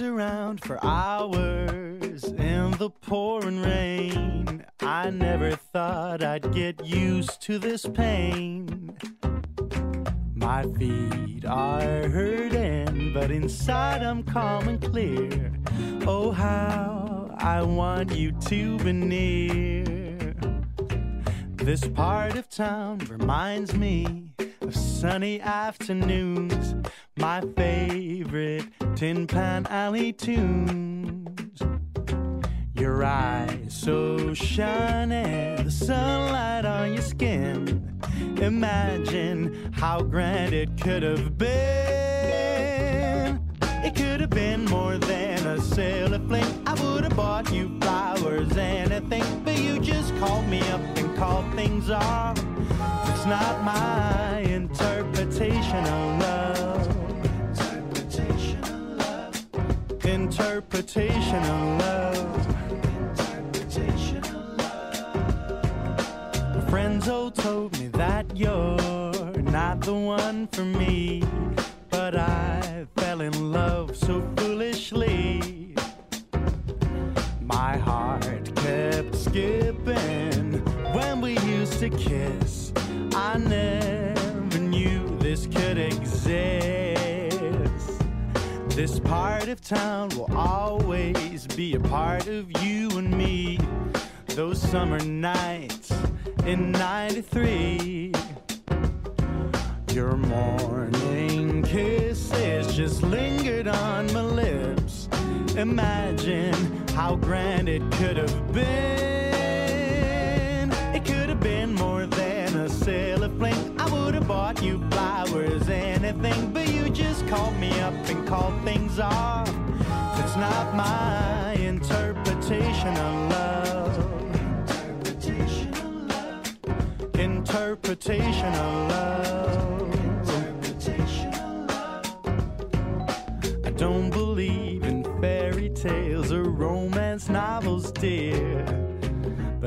around for hours in the pouring rain. I never thought I'd get used to this pain. My feet are hurting, but inside I'm calm and clear. Oh, how I want you to be near. This part of town reminds me of sunny afternoons, my favorite Tin Pan Alley tunes. Your eyes so shiny, the sunlight on your skin. Imagine how grand it could have been. It could have been more than a sailor fling. I would have bought you flowers, anything, but you just called me up called things off. It's not my interpretation of love. Interpretation of love. Interpretation of love. Interpretation of love. Friends all told me that you're not the one for me, but I fell in love so foolishly. To kiss. I never knew this could exist. This part of town will always be a part of you and me. Those summer nights in 93. Your morning kisses just lingered on my lips. Imagine how grand it could have been. More than a sailor fling. I would have bought you flowers, anything, but you just called me up and called things off. It's not my interpretation of love. Interpretation of love. Interpretation of love. Interpretation of love. I don't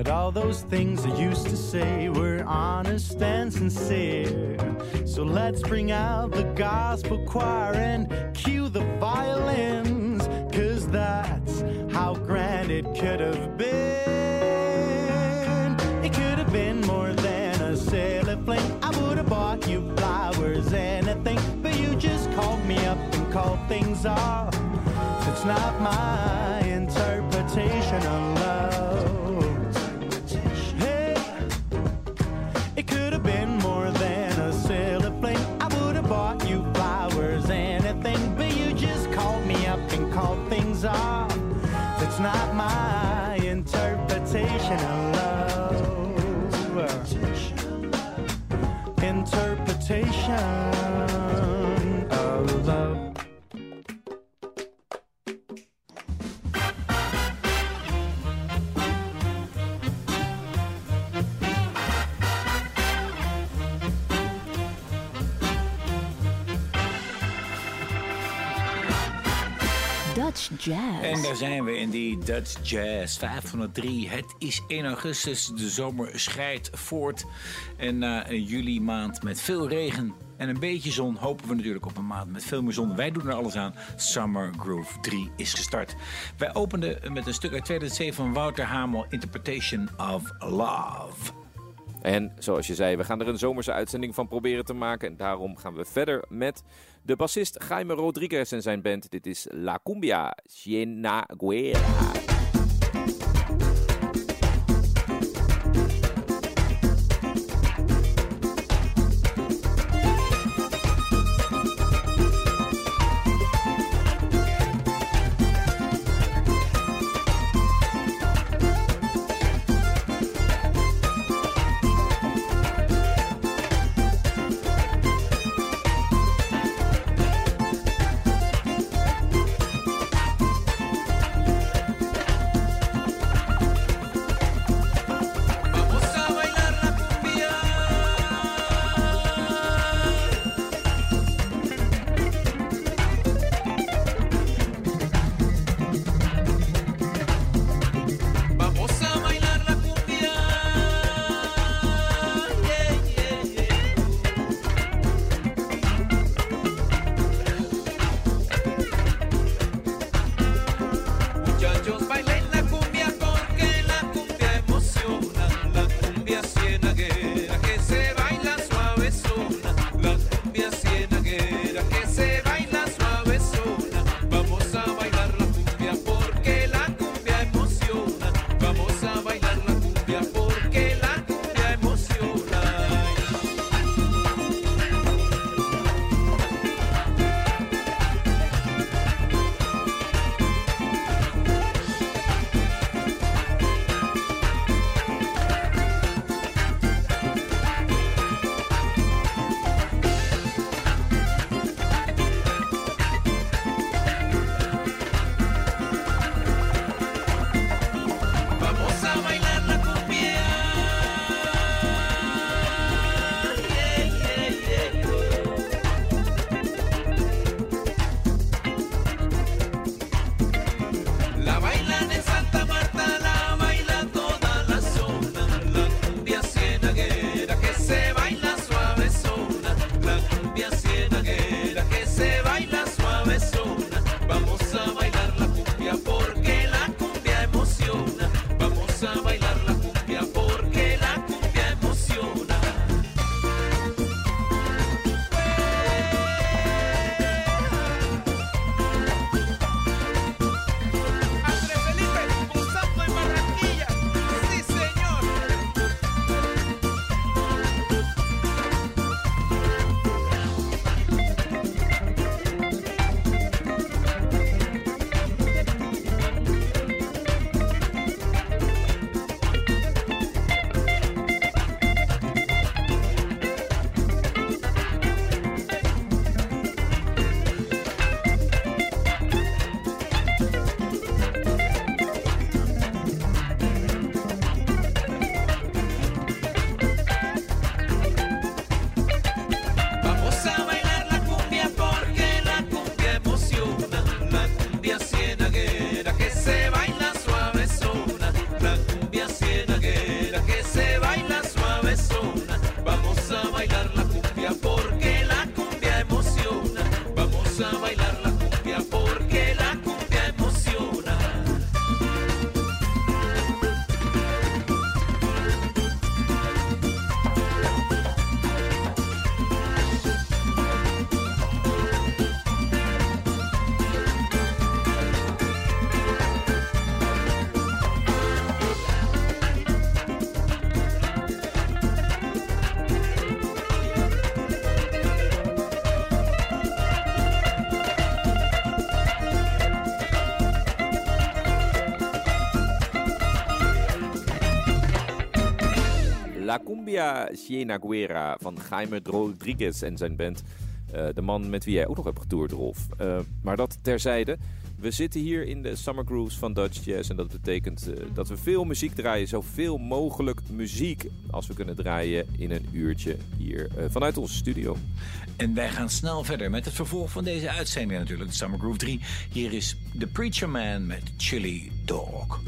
But all those things I used to say were honest and sincere. So let's bring out the gospel choir and cue the violins. Cause that's how grand it could have been. It could have been more than a sailor fling. I would have bought you flowers, anything. But you just called me up and called things off. It's not my Jazz. En daar zijn we in die Dutch Jazz 503. Het is 1 augustus, de zomer scheidt voort. En na een juli maand met veel regen en een beetje zon... hopen we natuurlijk op een maand met veel meer zon. Wij doen er alles aan. Summer Groove 3 is gestart. Wij openden met een stuk uit 2007 van Wouter Hamel... Interpretation of Love. En zoals je zei, we gaan er een zomerse uitzending van proberen te maken. En daarom gaan we verder met de bassist Jaime Rodriguez en zijn band. Dit is La Cumbia Cienaguera. Cumbia Cienaguera van Jaime Rodriguez en zijn band. Uh, de man met wie jij ook nog hebt getoerd, Rolf. Uh, maar dat terzijde. We zitten hier in de Summer Grooves van Dutch Jazz. En dat betekent uh, dat we veel muziek draaien. Zoveel mogelijk muziek als we kunnen draaien in een uurtje hier vanuit onze studio. En wij gaan snel verder met het vervolg van deze uitzending natuurlijk. De Summer Groove 3. Hier is The Preacher Man met Chili Dog.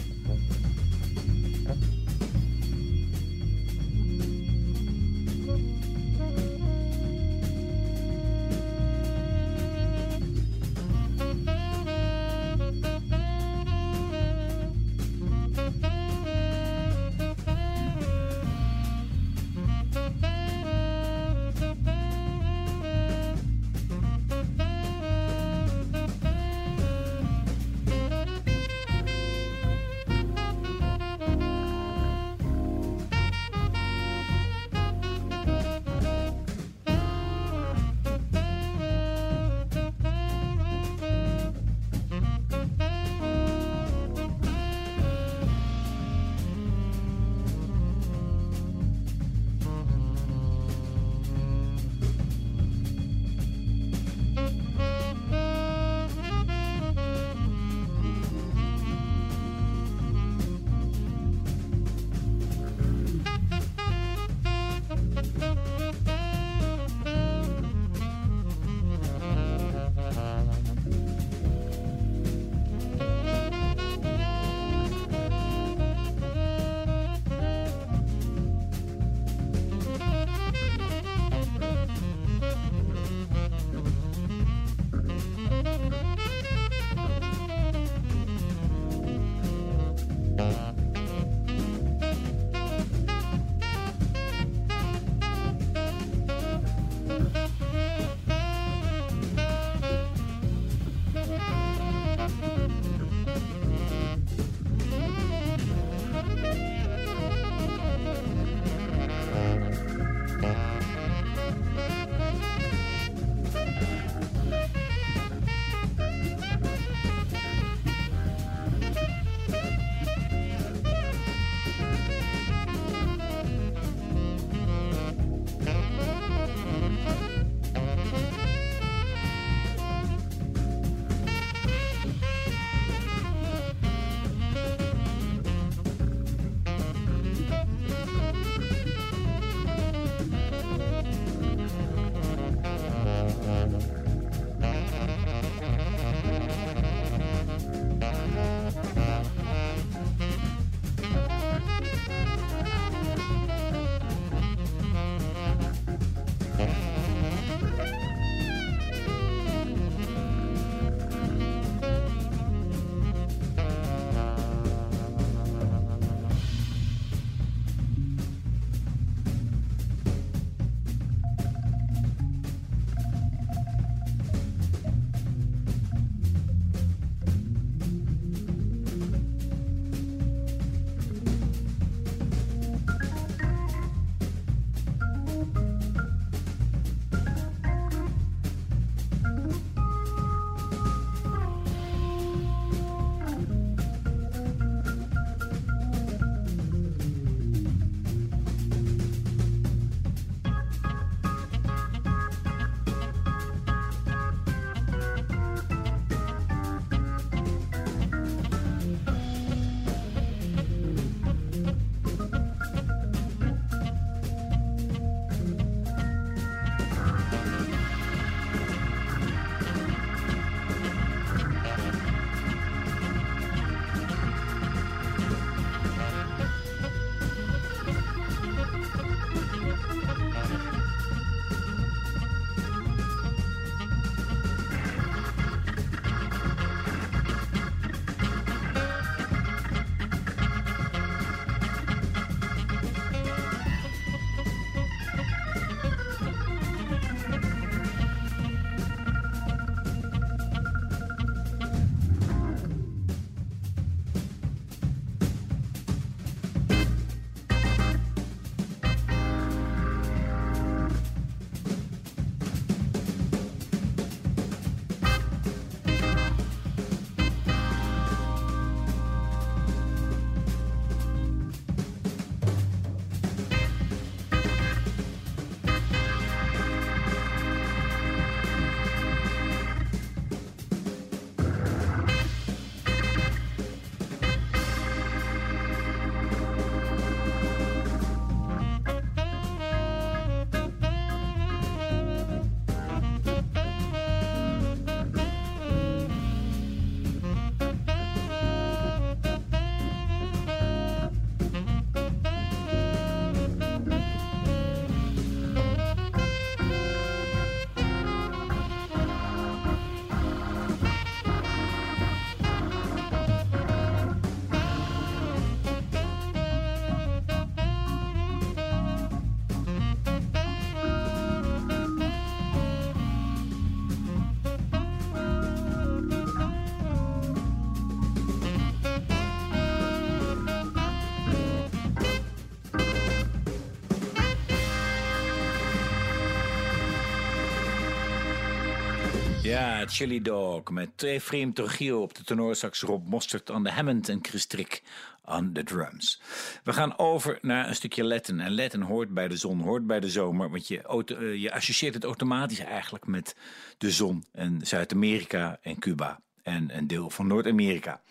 Ja, Chili Dog met Efraim Trujillo op de tenorsax, Rob Mostert aan de Hammond en Chris Trik aan de drums. We gaan over naar een stukje Latin. En Latin hoort bij de zon, hoort bij de zomer, want je, eh, je associeert het automatisch eigenlijk met de zon en Zuid-Amerika en Cuba en een deel van Noord-Amerika.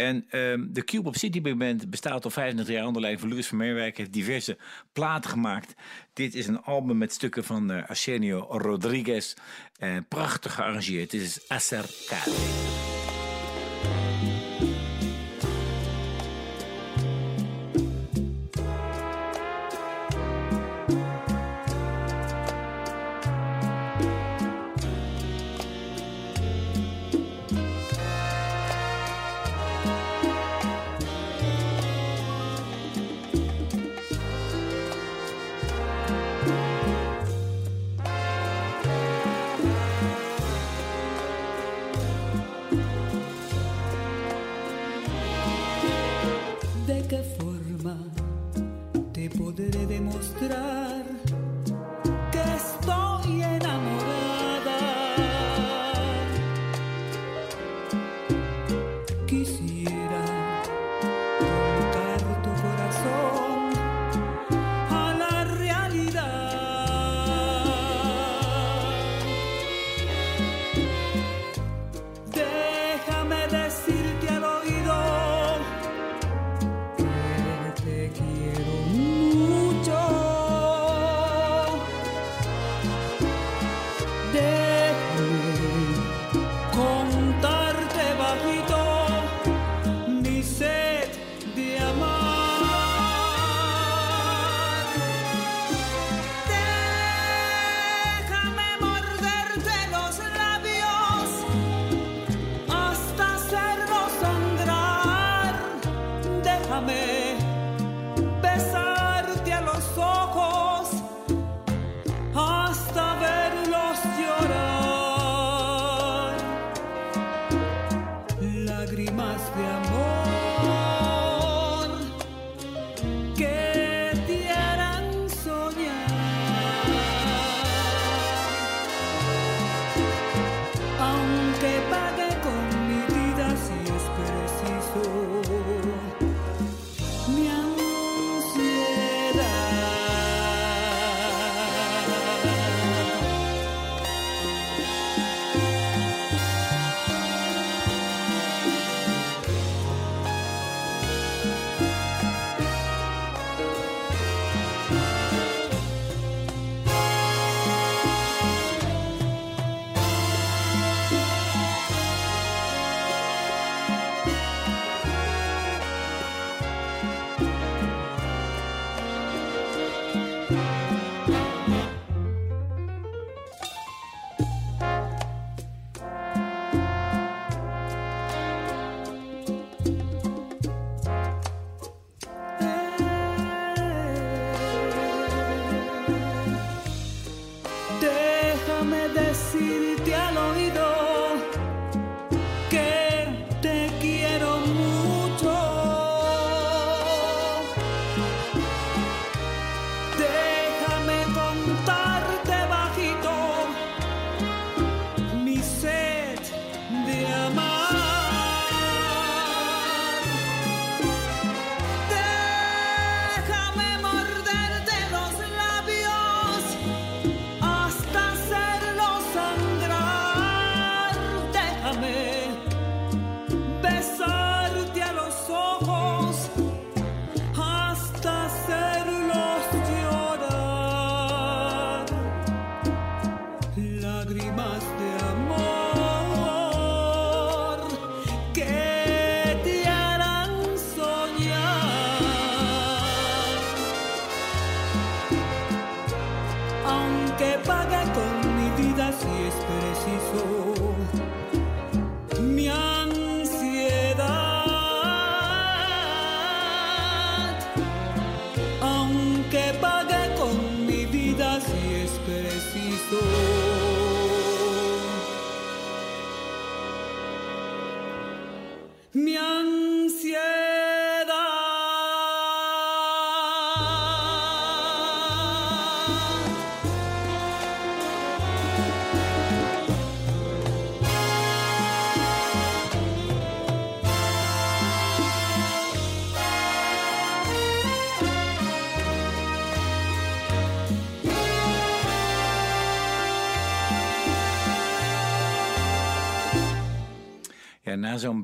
En ehm, de Cube of City Big Band bestaat al 35 jaar onder leiding van Louis van Meerwijk. Heeft diverse platen gemaakt. Dit is een album met stukken van uh, Arsenio Rodriguez. Uh, prachtig gearrangeerd. Dit is Acercate.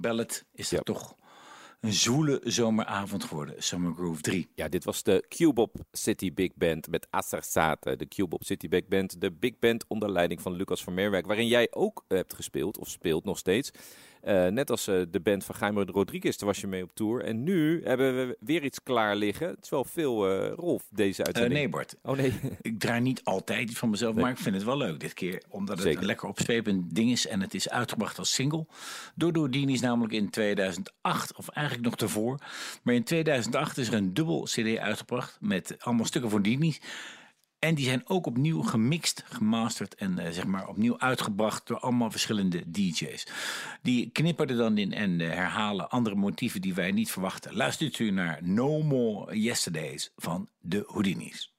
Ballad is het Ja. toch een zwoele zomeravond geworden. Summer Groove 3. Ja, dit was de Cubop City Big Band met Assersate. De Cubop City Big Band, de big band onder leiding van Lucas van Meerwerk, waarin jij ook hebt gespeeld, of speelt nog steeds. Eh, net als eh, de band van Jaime Rodriguez, daar was je mee op tour. En nu hebben we weer iets klaar liggen. Het is wel veel, eh, Rolf, deze uitzending. nee, Bart. Oh nee. Ik draai niet altijd iets van mezelf, Nee. maar ik vind het wel leuk dit keer. Omdat het Zeker. een lekker opzwepend ding is. En het is uitgebracht als single. Door de Houdini's namelijk in 2008, of eigenlijk nog daarvoor. Maar in 2008 is er een dubbel cd uitgebracht met allemaal stukken van Houdini's. En die zijn ook opnieuw gemixt, gemasterd en eh, zeg maar opnieuw uitgebracht door allemaal verschillende DJ's. Die knipperen dan in en eh, herhalen andere motieven die wij niet verwachten. Luistert u naar No More Yesterdays van de Houdini's.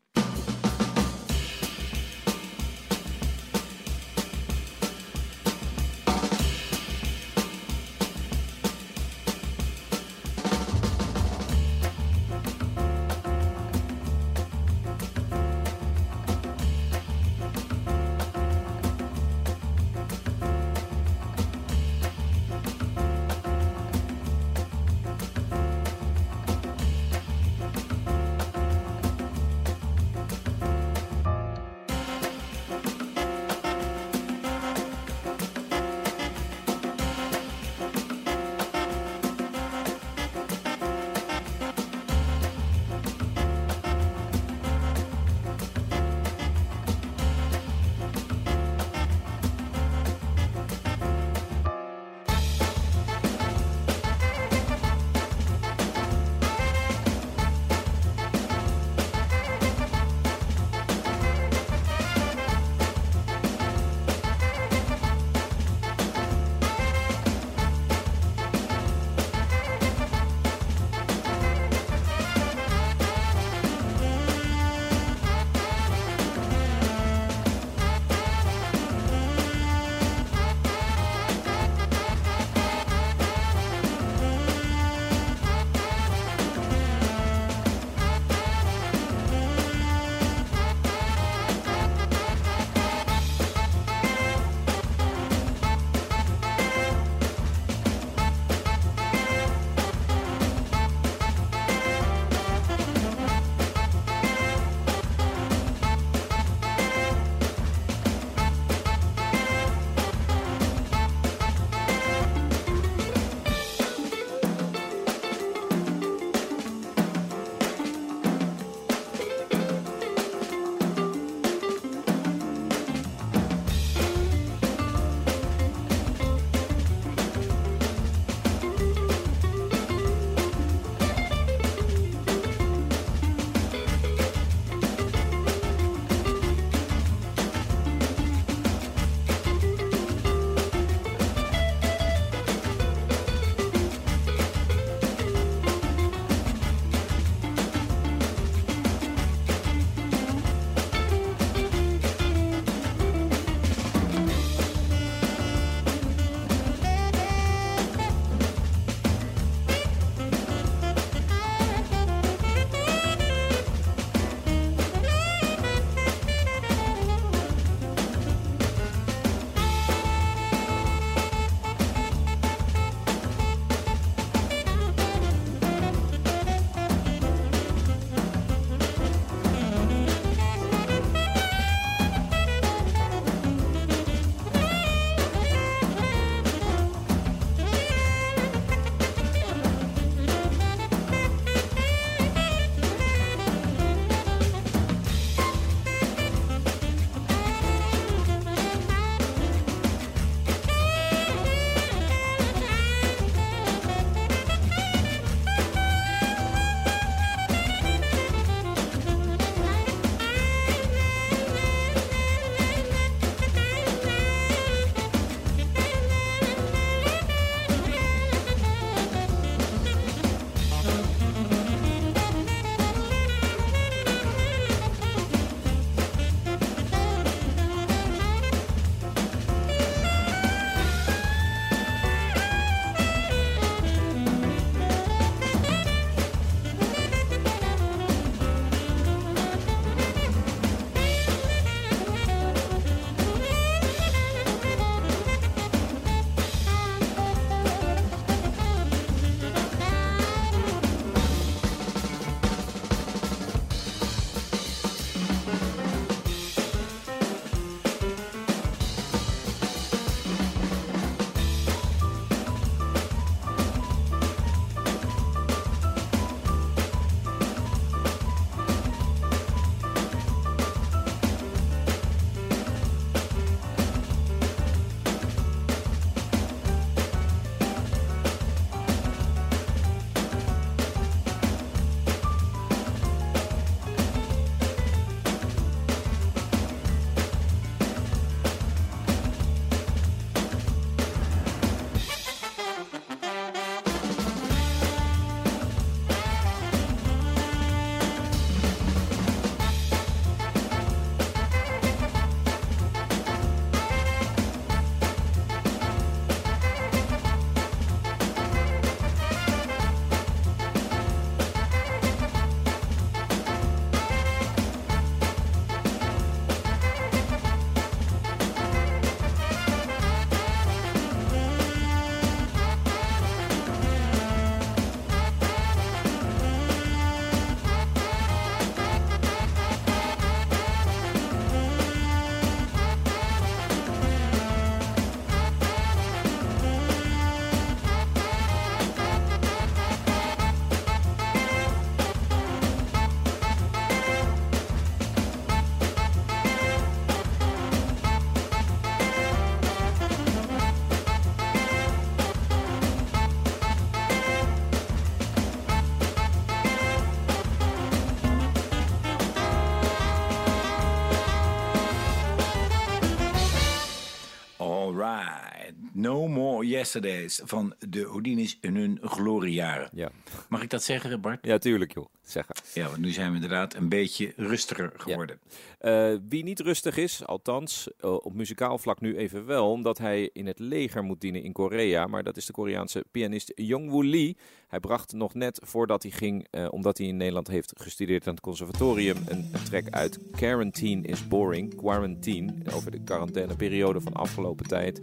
Yesterdays van de Houdini's in hun gloriejaren. Ja. Mag ik dat zeggen, Bart? ja, tuurlijk joh. Zeggen. Ja, want nu zijn we inderdaad een beetje rustiger geworden. Eh, wie niet rustig is, althans eh, op muzikaal vlak nu even wel, omdat hij in het leger moet dienen in Korea. Maar dat is de Koreaanse pianist Jongwoo Lee. Hij bracht nog net voordat hij ging, eh, omdat hij in Nederland heeft gestudeerd aan het conservatorium, een, een track uit Quarantine is Boring. Quarantine, over de quarantaineperiode van afgelopen tijd.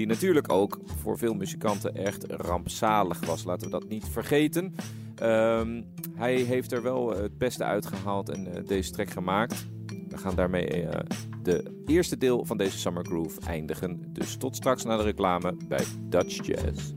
Die natuurlijk ook voor veel muzikanten echt rampzalig was. Laten we dat niet vergeten. Ehm, hij heeft er wel eh, het beste uitgehaald en eh, deze track gemaakt. We gaan daarmee eh, de eerste deel van deze Summer Groove eindigen. Dus tot straks na de reclame bij Dutch Jazz.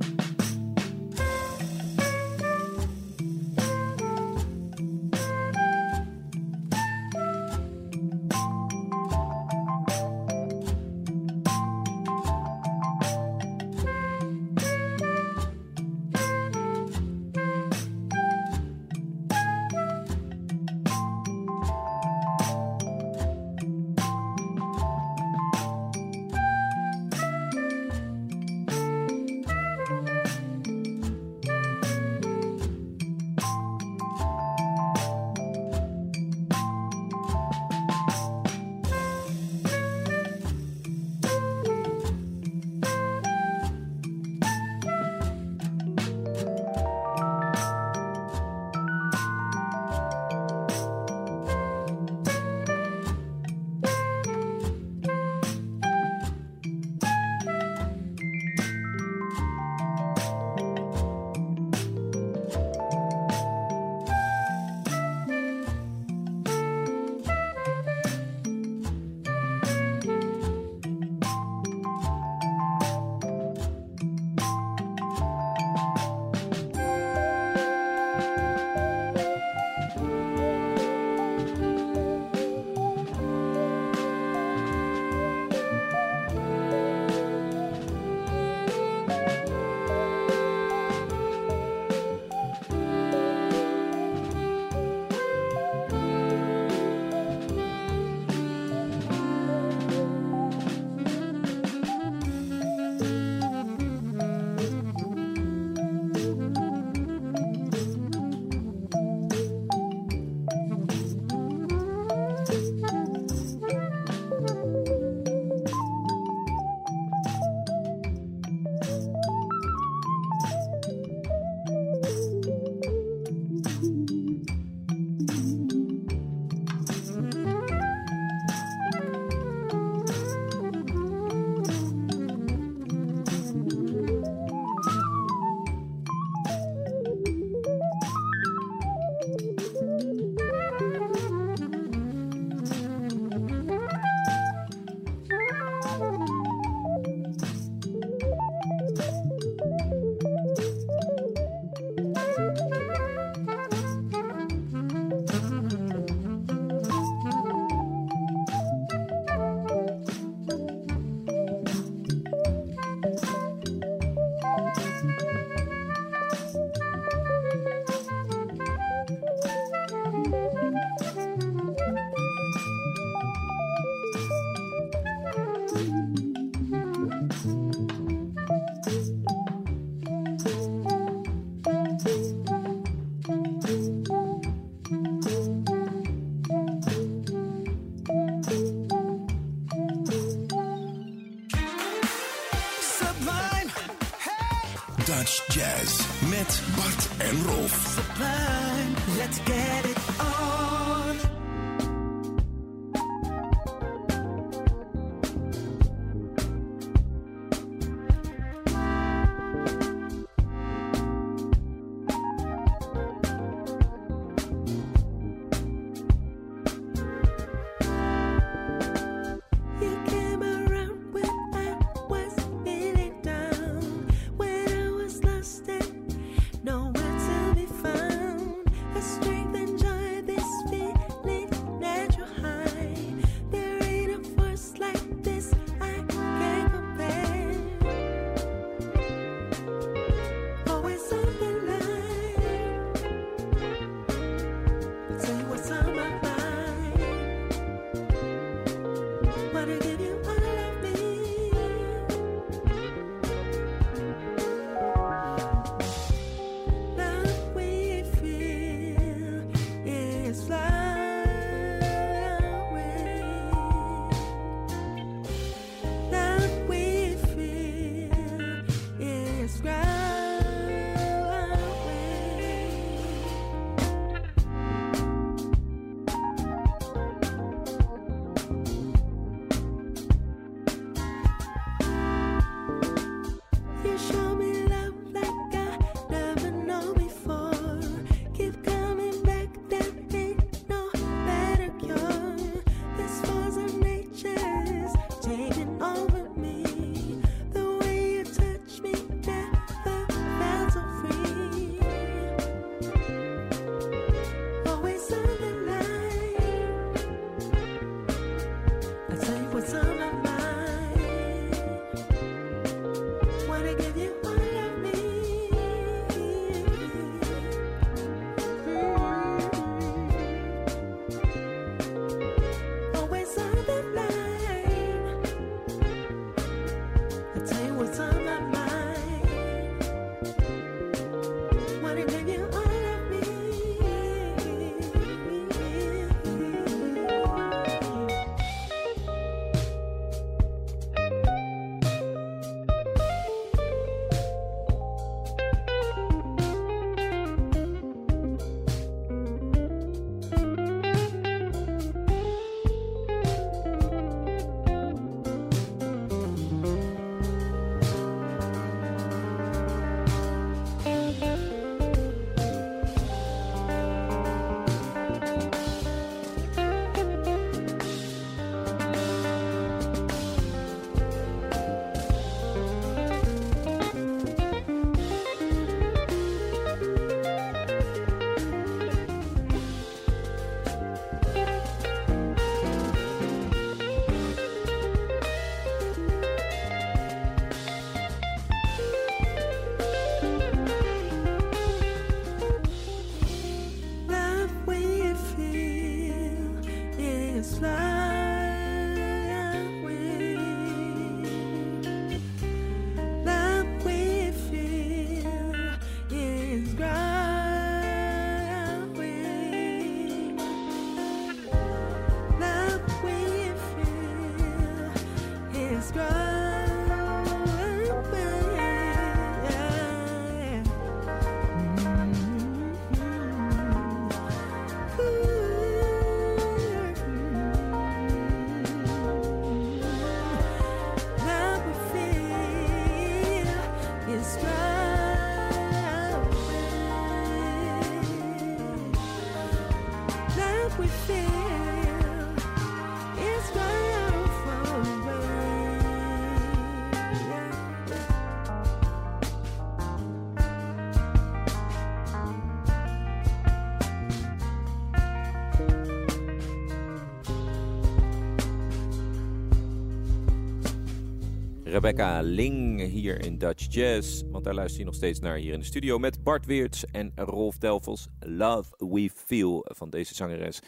Rebecca Ling hier in Dutch Jazz. Want daar luister je nog steeds naar hier in de studio met Bart Weerts en Rolf Delvels. Love We Feel van deze zangeres.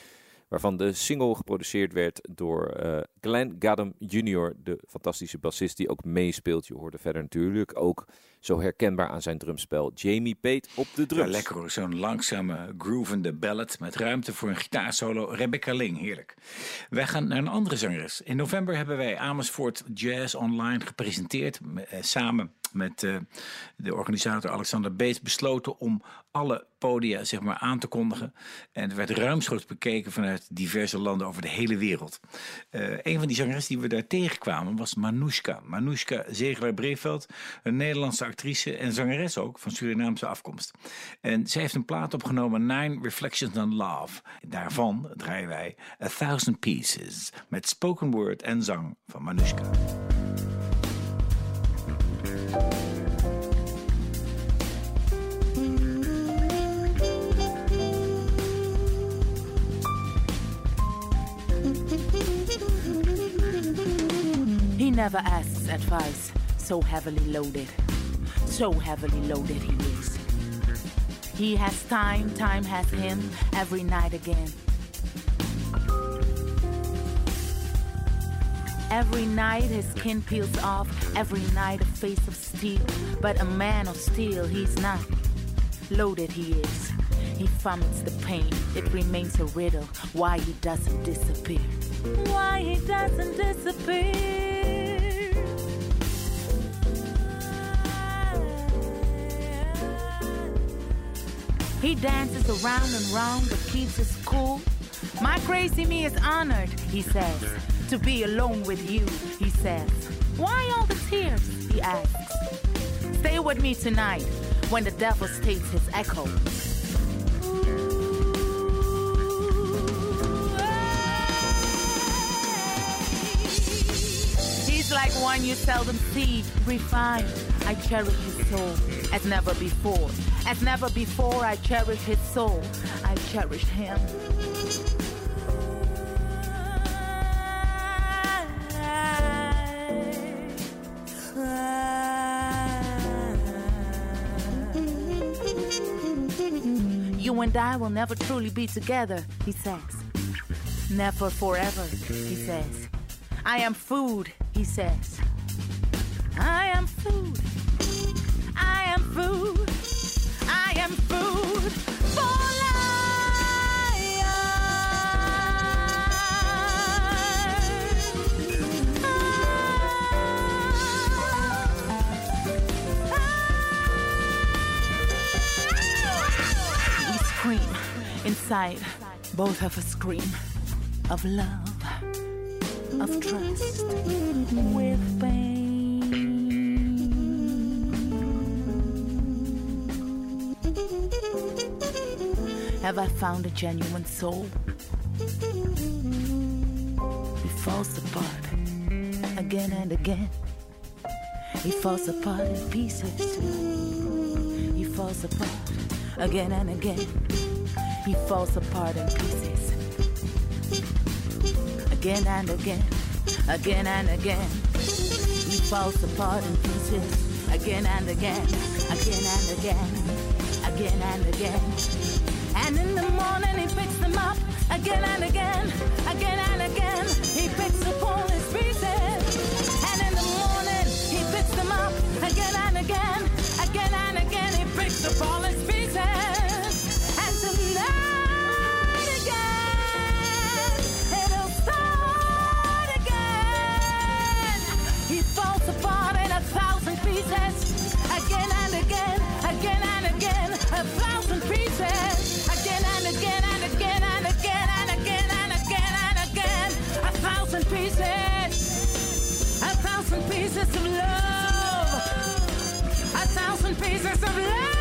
Waarvan de single geproduceerd werd door eh, Glenn Gadam Jr., de fantastische bassist die ook meespeelt. Je hoorde verder natuurlijk ook zo herkenbaar aan zijn drumspel Jamie Pate op de Ja, drums. lekker hoor, zo'n langzame groovende ballad met ruimte voor een gitaarsolo. Rebecca Ling, heerlijk. Wij gaan naar een andere zangeres. In november hebben wij Amersfoort Jazz Online gepresenteerd. eh, samen met eh, de organisator Alexander Beets besloten om alle podia zeg maar, aan te kondigen. En het werd ruimschoots bekeken vanuit diverse landen over de hele wereld. Eh, een van die zangeressen die we daar tegenkwamen was Manoushka. Manoushka Zegelaar-Breveld, een Nederlandse en zangeres ook van Surinaamse afkomst. En zij heeft een plaat opgenomen, Nine Reflections on Love. Daarvan draaien wij A Thousand Pieces met spoken word en zang van Manoushka. He never asks advice, so heavily loaded. So heavily loaded he is. He has time, time has him every night again. Every night his skin peels off, every night a face of steel. But a man of steel he's not. Loaded he is. He vomits the pain, it remains a riddle why he doesn't disappear. Why he doesn't disappear. He dances around and round but keeps his cool. My crazy me is honored, he says, to be alone with you, he says. Why all the tears? He asks. Stay with me tonight when the devil states his echo. He's like one you seldom see, refined. I cherish his soul as never before. As never before, I cherish his soul. I cherish him. You and I will never truly be together, he says. Never forever, he says. I am food, he says. I am food. Both have a scream of love, of trust, with pain. Have I found a genuine soul? He falls apart again and again. He falls apart in pieces. He falls apart again and again. He falls apart in pieces. Again and again, again and again. He falls apart in pieces. Again and again, again and again, again and again. And in the morning he picks them up again and again, again and again. He picks up all his pieces. And in the morning he picks them up again and again, again and again. He picks up all his pieces. Pieces of love. A thousand pieces of love.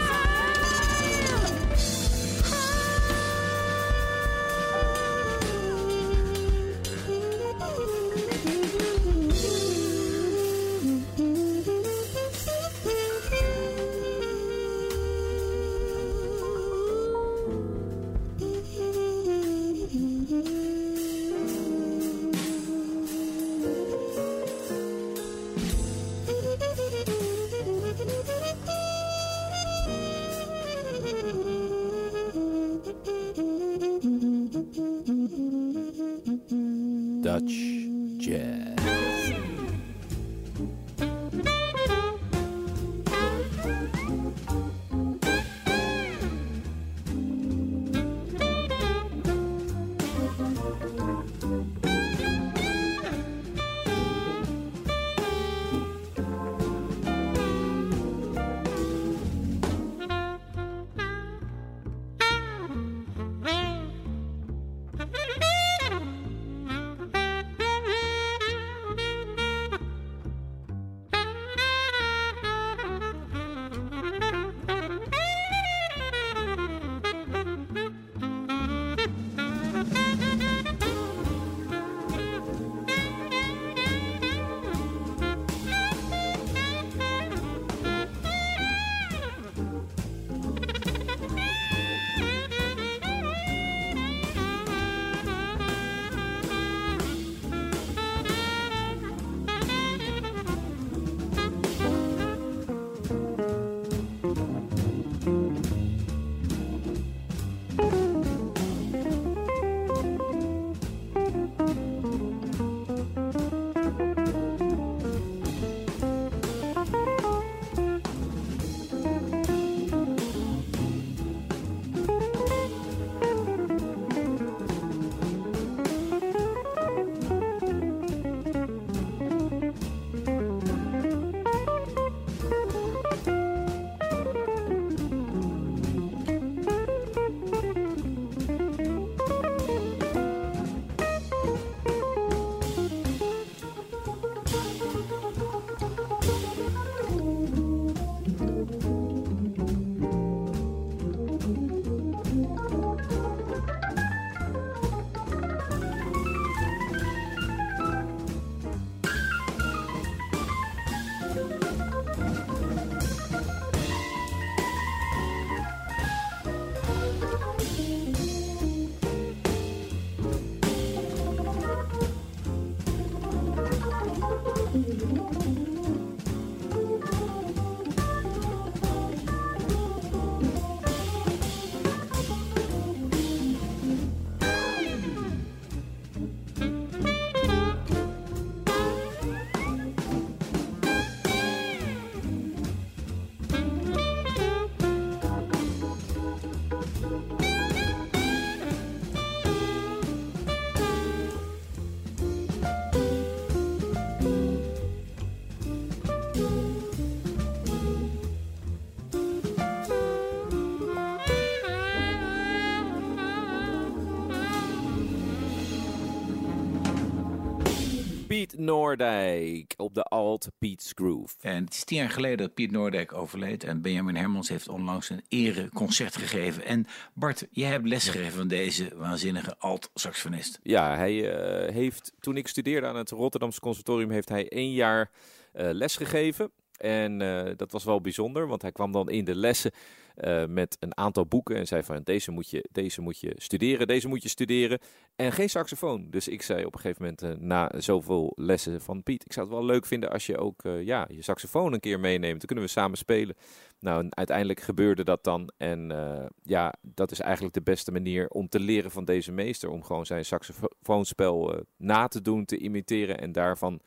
Piet Noordijk op de Alt Piet's Groove. En het is tien jaar geleden dat Piet Noordijk overleed. En Benjamin Hermans heeft onlangs een ereconcert gegeven. En Bart, jij hebt lesgegeven van deze waanzinnige alt-saxofonist. Ja, hij eh, heeft, toen ik studeerde aan het Rotterdamse Conservatorium, heeft hij één jaar eh les gegeven. En eh, dat was wel bijzonder, want hij kwam dan in de lessen eh, met een aantal boeken en zei van deze moet, je, deze moet je studeren, deze moet je studeren. En geen saxofoon. Dus ik zei op een gegeven moment eh, na zoveel lessen van Piet, ik zou het wel leuk vinden als je ook eh, ja, je saxofoon een keer meeneemt. Dan kunnen we samen spelen. Nou, uiteindelijk gebeurde dat dan. En eh, ja, dat is eigenlijk de beste manier om te leren van deze meester. Om gewoon zijn saxofoonspel eh, na te doen, te imiteren en daarvan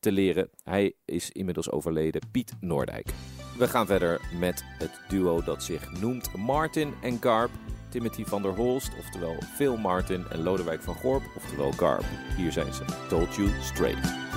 te leren. Hij is inmiddels overleden, Piet Noordijk. We gaan verder met het duo dat zich noemt Martin en Garp. Timothy van der Holst, oftewel Phil Martin, en Lodewijk van Gorp, oftewel Garp. Hier zijn ze, Told You Straight.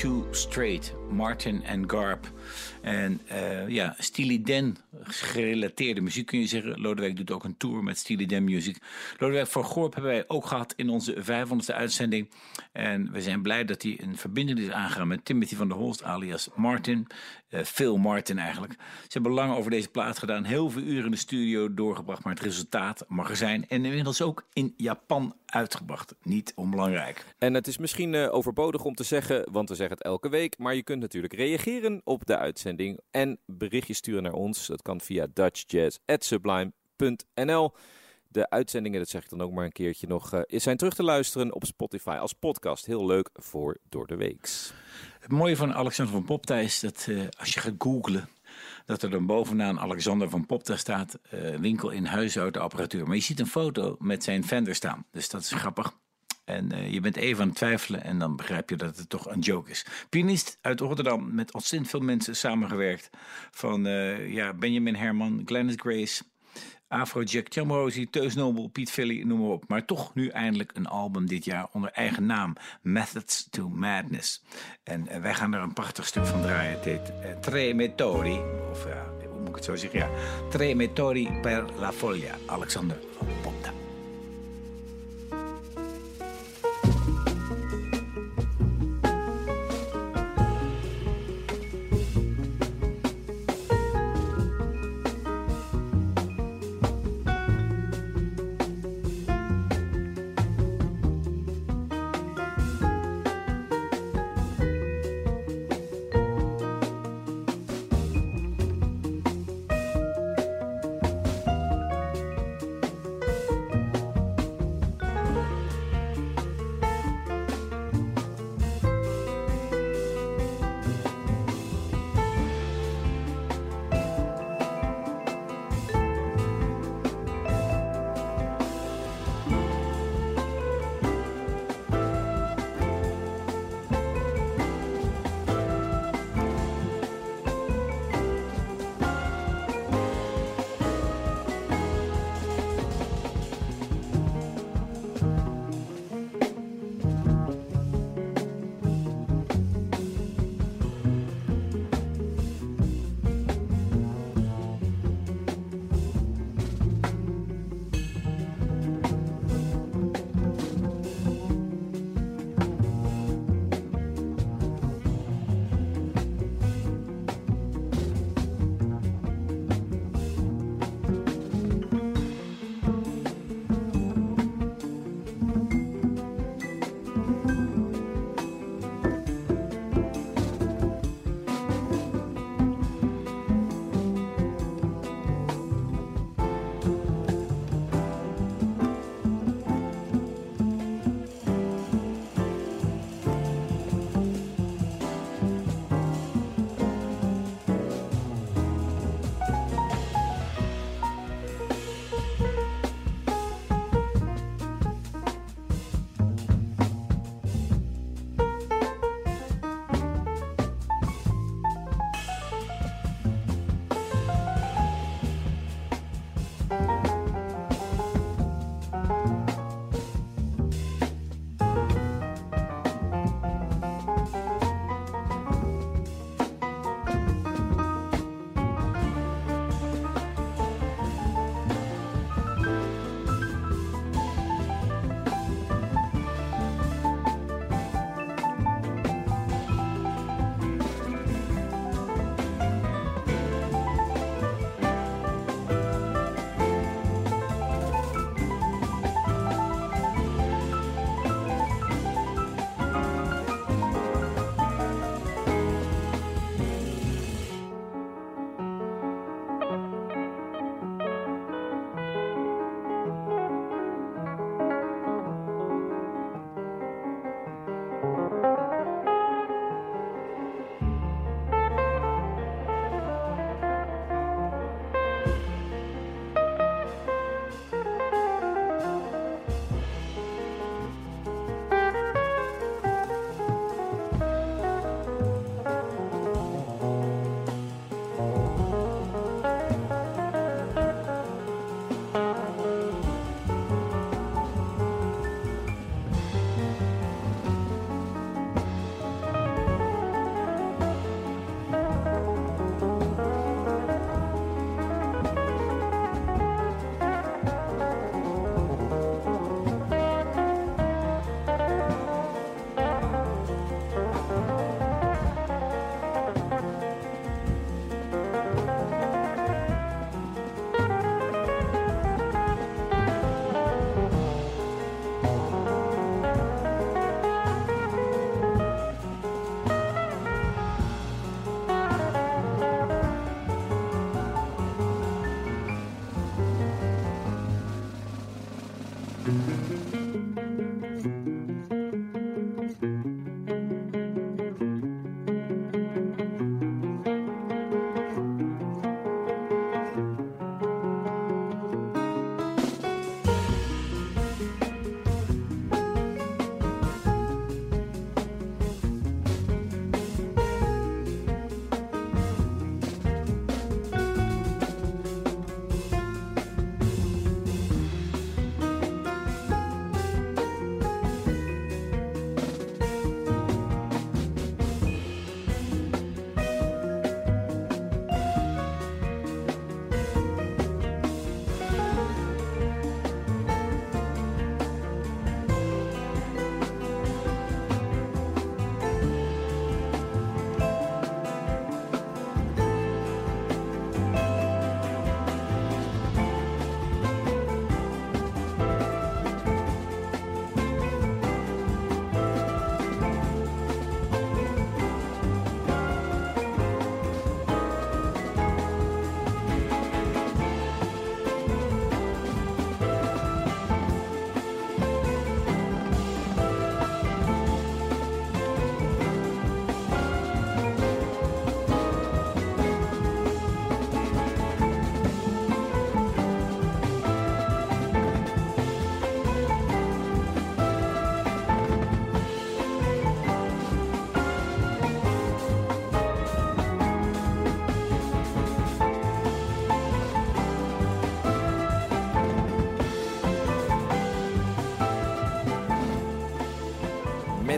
You Straight, Martin en Garp. En eh, ja, Steely Dan gerelateerde muziek kun je zeggen. Lodewijk doet ook een tour met Steely Dan Music. Lodewijk van Gorp hebben wij ook gehad in onze 500ste uitzending. En we zijn blij dat hij een verbinding is aangegaan met Timothy van der Holst alias Martin. Eh, Phil Martin eigenlijk. Ze hebben lang over deze plaat gedaan. Heel veel uren in de studio doorgebracht. Maar het resultaat mag er zijn. En inmiddels ook in Japan uitgebracht. Niet onbelangrijk. En het is misschien eh, overbodig om te zeggen, want we zeggen het elke week. Maar je kunt natuurlijk reageren op de uitzending. En berichtjes sturen naar ons. Dat kan via dutchjazz.sublime.nl. De uitzendingen, dat zeg ik dan ook maar een keertje nog, eh, zijn terug te luisteren op Spotify als podcast. Heel leuk voor Door de Weeks. Het mooie van Alexander van Popta is dat eh, als je gaat googlen, dat er dan bovenaan Alexander van Popta staat, eh, winkel in huisautoapparatuur. Maar je ziet een foto met zijn Fender staan, dus dat is grappig. En je bent even aan het twijfelen en dan begrijp je dat het toch een joke is. Pianist uit Rotterdam, met ontzettend veel mensen samengewerkt. Van ja, Benjamin Herman, Glennis Grace, Afrojack, Chamrosi, Teus Nobel, Piet Philly, noem maar op. Maar toch nu eindelijk een album dit jaar onder eigen naam. Methods to Madness. En eh, wij gaan er een prachtig stuk van draaien. Het heet eh, Tre Metodi. Of ja, hoe moet ik het zo zeggen? Ja, Tre Metodi per la Foglia. Alexander van Popta.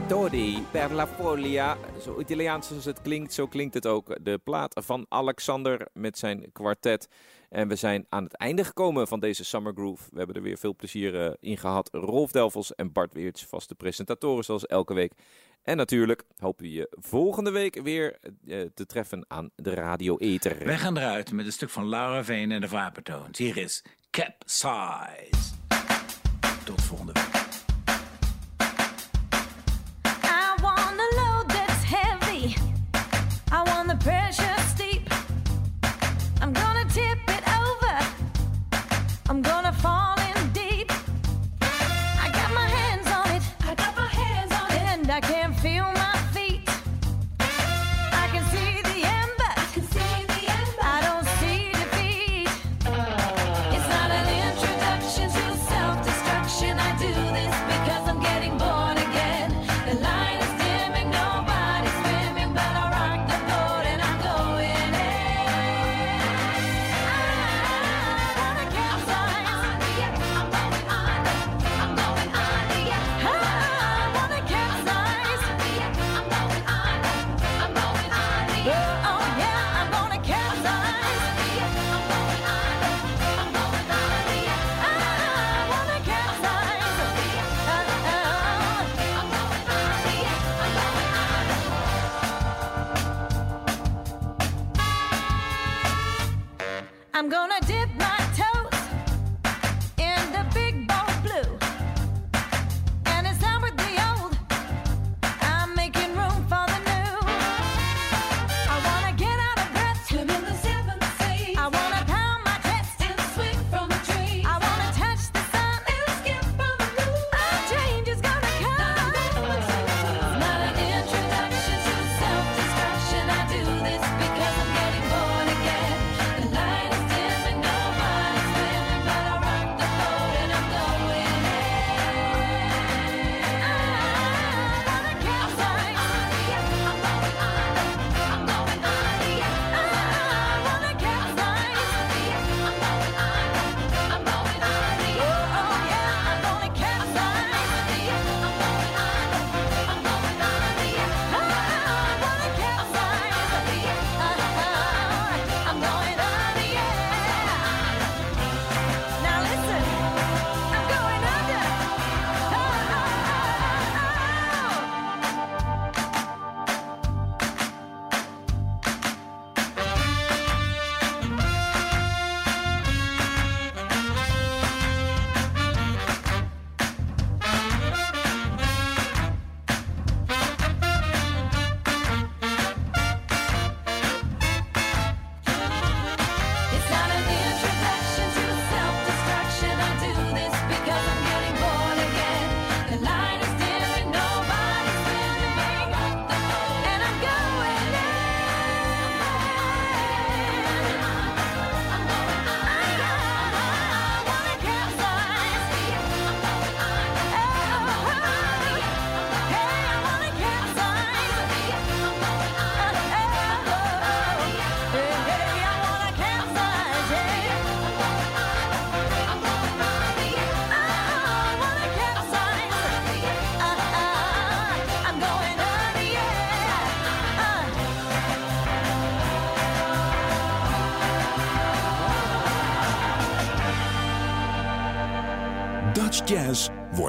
Tori per la folia. Zo Italiaans als het klinkt, zo klinkt het ook. De plaat van Alexander met zijn kwartet. En we zijn aan het einde gekomen van deze Summer Groove. We hebben er weer veel plezier eh, in gehad. Rolf Delvels en Bart Weerts, vaste presentatoren zoals elke week. En natuurlijk hopen we je volgende week weer eh, te treffen aan de Radio Eter. We gaan eruit met een stuk van Laura Veen en de Wapentoons. Hier is Capsize. Tot volgende week.